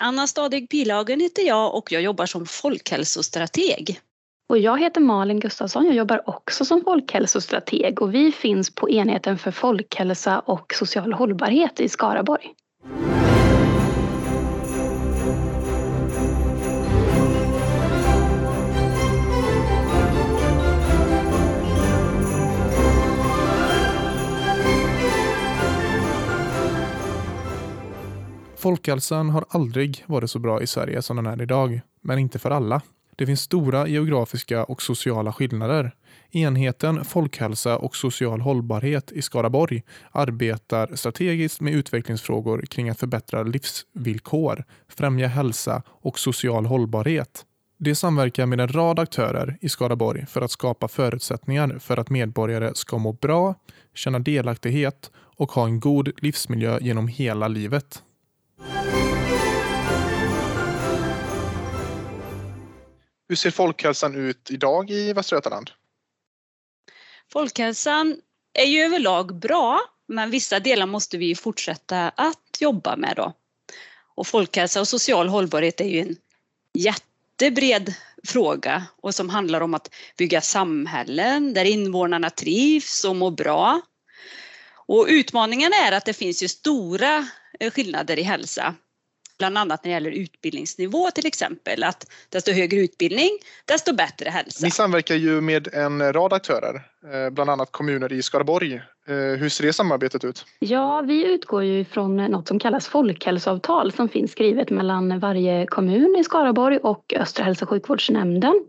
Anna Stadig Pilagen heter jag och jag jobbar som folkhälsostrateg. Och jag heter Malin Gustafsson. Jag jobbar också som folkhälsostrateg och vi finns på enheten för folkhälsa och social hållbarhet i Skaraborg. Folkhälsan har aldrig varit så bra i Sverige som den är idag, men inte för alla. Det finns stora geografiska och sociala skillnader. Enheten Folkhälsa och social hållbarhet i Skaraborg arbetar strategiskt med utvecklingsfrågor kring att förbättra livsvillkor, främja hälsa och social hållbarhet. De samverkar med en rad aktörer i Skaraborg för att skapa förutsättningar för att medborgare ska må bra, känna delaktighet och ha en god livsmiljö genom hela livet. Hur ser folkhälsan ut idag i Västra Götaland? Folkhälsan är ju överlag bra, men vissa delar måste vi fortsätta att jobba med då. Och folkhälsa och social hållbarhet är ju en jättebred fråga och som handlar om att bygga samhällen där invånarna trivs och mår bra. Och utmaningen är att det finns ju stora eh, skillnader i hälsa bland annat när det gäller utbildningsnivå till exempel, att desto högre utbildning, desto bättre hälsa. Ni samverkar ju med en rad aktörer, eh, bland annat kommuner i Skaraborg. Eh, hur ser det samarbetet ut? Ja, vi utgår ju från något som kallas folkhälsoavtal som finns skrivet mellan varje kommun i Skaraborg och Östra hälso och sjukvårdsnämnden.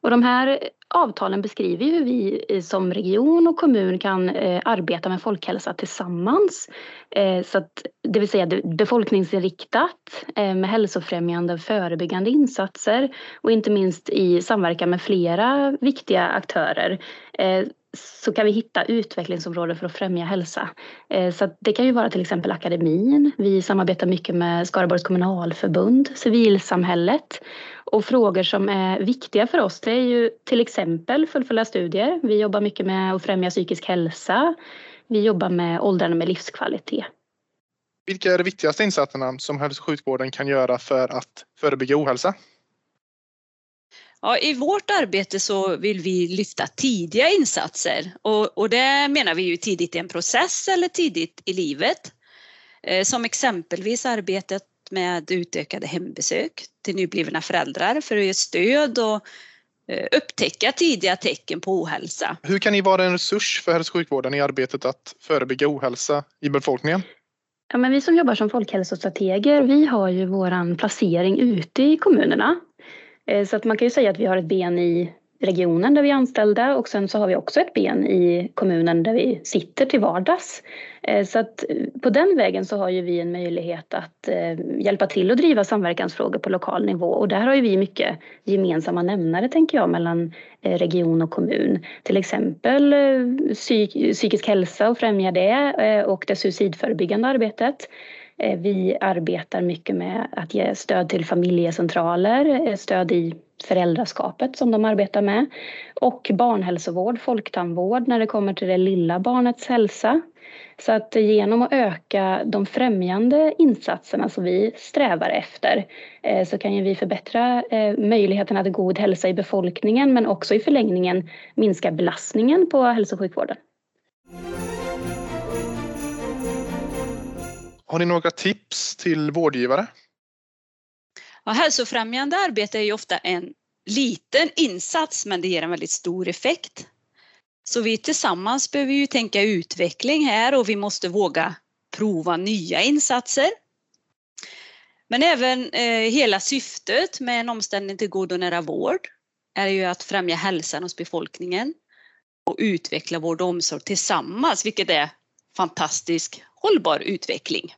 Och de här avtalen beskriver hur vi som region och kommun kan eh, arbeta med folkhälsa tillsammans. Så att, det vill säga befolkningsinriktat eh, med hälsofrämjande och förebyggande insatser och inte minst i samverkan med flera viktiga aktörer eh, så kan vi hitta utvecklingsområden för att främja hälsa. Eh, så det kan ju vara till exempel akademin. Vi samarbetar mycket med Skaraborgs kommunalförbund, civilsamhället och frågor som är viktiga för oss det är ju till exempel fullfölja studier. Vi jobbar mycket med att främja psykisk hälsa. Vi jobbar med åldrande med livskvalitet. Vilka är de viktigaste insatserna som hälso och sjukvården kan göra för att förebygga ohälsa? Ja, I vårt arbete så vill vi lyfta tidiga insatser och, och det menar vi ju tidigt i en process eller tidigt i livet. Eh, som exempelvis arbetet med utökade hembesök till nyblivna föräldrar för att ge stöd och eh, upptäcka tidiga tecken på ohälsa. Hur kan ni vara en resurs för hälso och sjukvården i arbetet att förebygga ohälsa i befolkningen? Ja, men vi som jobbar som folkhälsostrateger, vi har ju våran placering ute i kommunerna. Eh, så att man kan ju säga att vi har ett ben i regionen där vi är anställda och sen så har vi också ett ben i kommunen där vi sitter till vardags. Eh, så att eh, på den vägen så har ju vi en möjlighet att eh, hjälpa till att driva samverkansfrågor på lokal nivå och där har ju vi mycket gemensamma nämnare tänker jag mellan region och kommun. Till exempel psykisk hälsa och främja det och det suicidförebyggande arbetet. Eh, vi arbetar mycket med att ge stöd till familjecentraler, eh, stöd i föräldraskapet som de arbetar med och barnhälsovård, folktandvård när det kommer till det lilla barnets hälsa. Så att genom att öka de främjande insatserna som vi strävar efter eh, så kan ju vi förbättra möjligheterna till god hälsa i befolkningen men också i förlängningen minska belastningen på hälso och sjukvården. Har ni några tips till vårdgivare? Ja, hälsofrämjande arbete är ju ofta en liten insats men det ger en väldigt stor effekt. Så vi tillsammans behöver ju tänka utveckling här och vi måste våga prova nya insatser. Men även eh, hela syftet med en omställning till god och nära vård är ju att främja hälsan hos befolkningen och utveckla vård och omsorg tillsammans, vilket är fantastisk hållbar utveckling.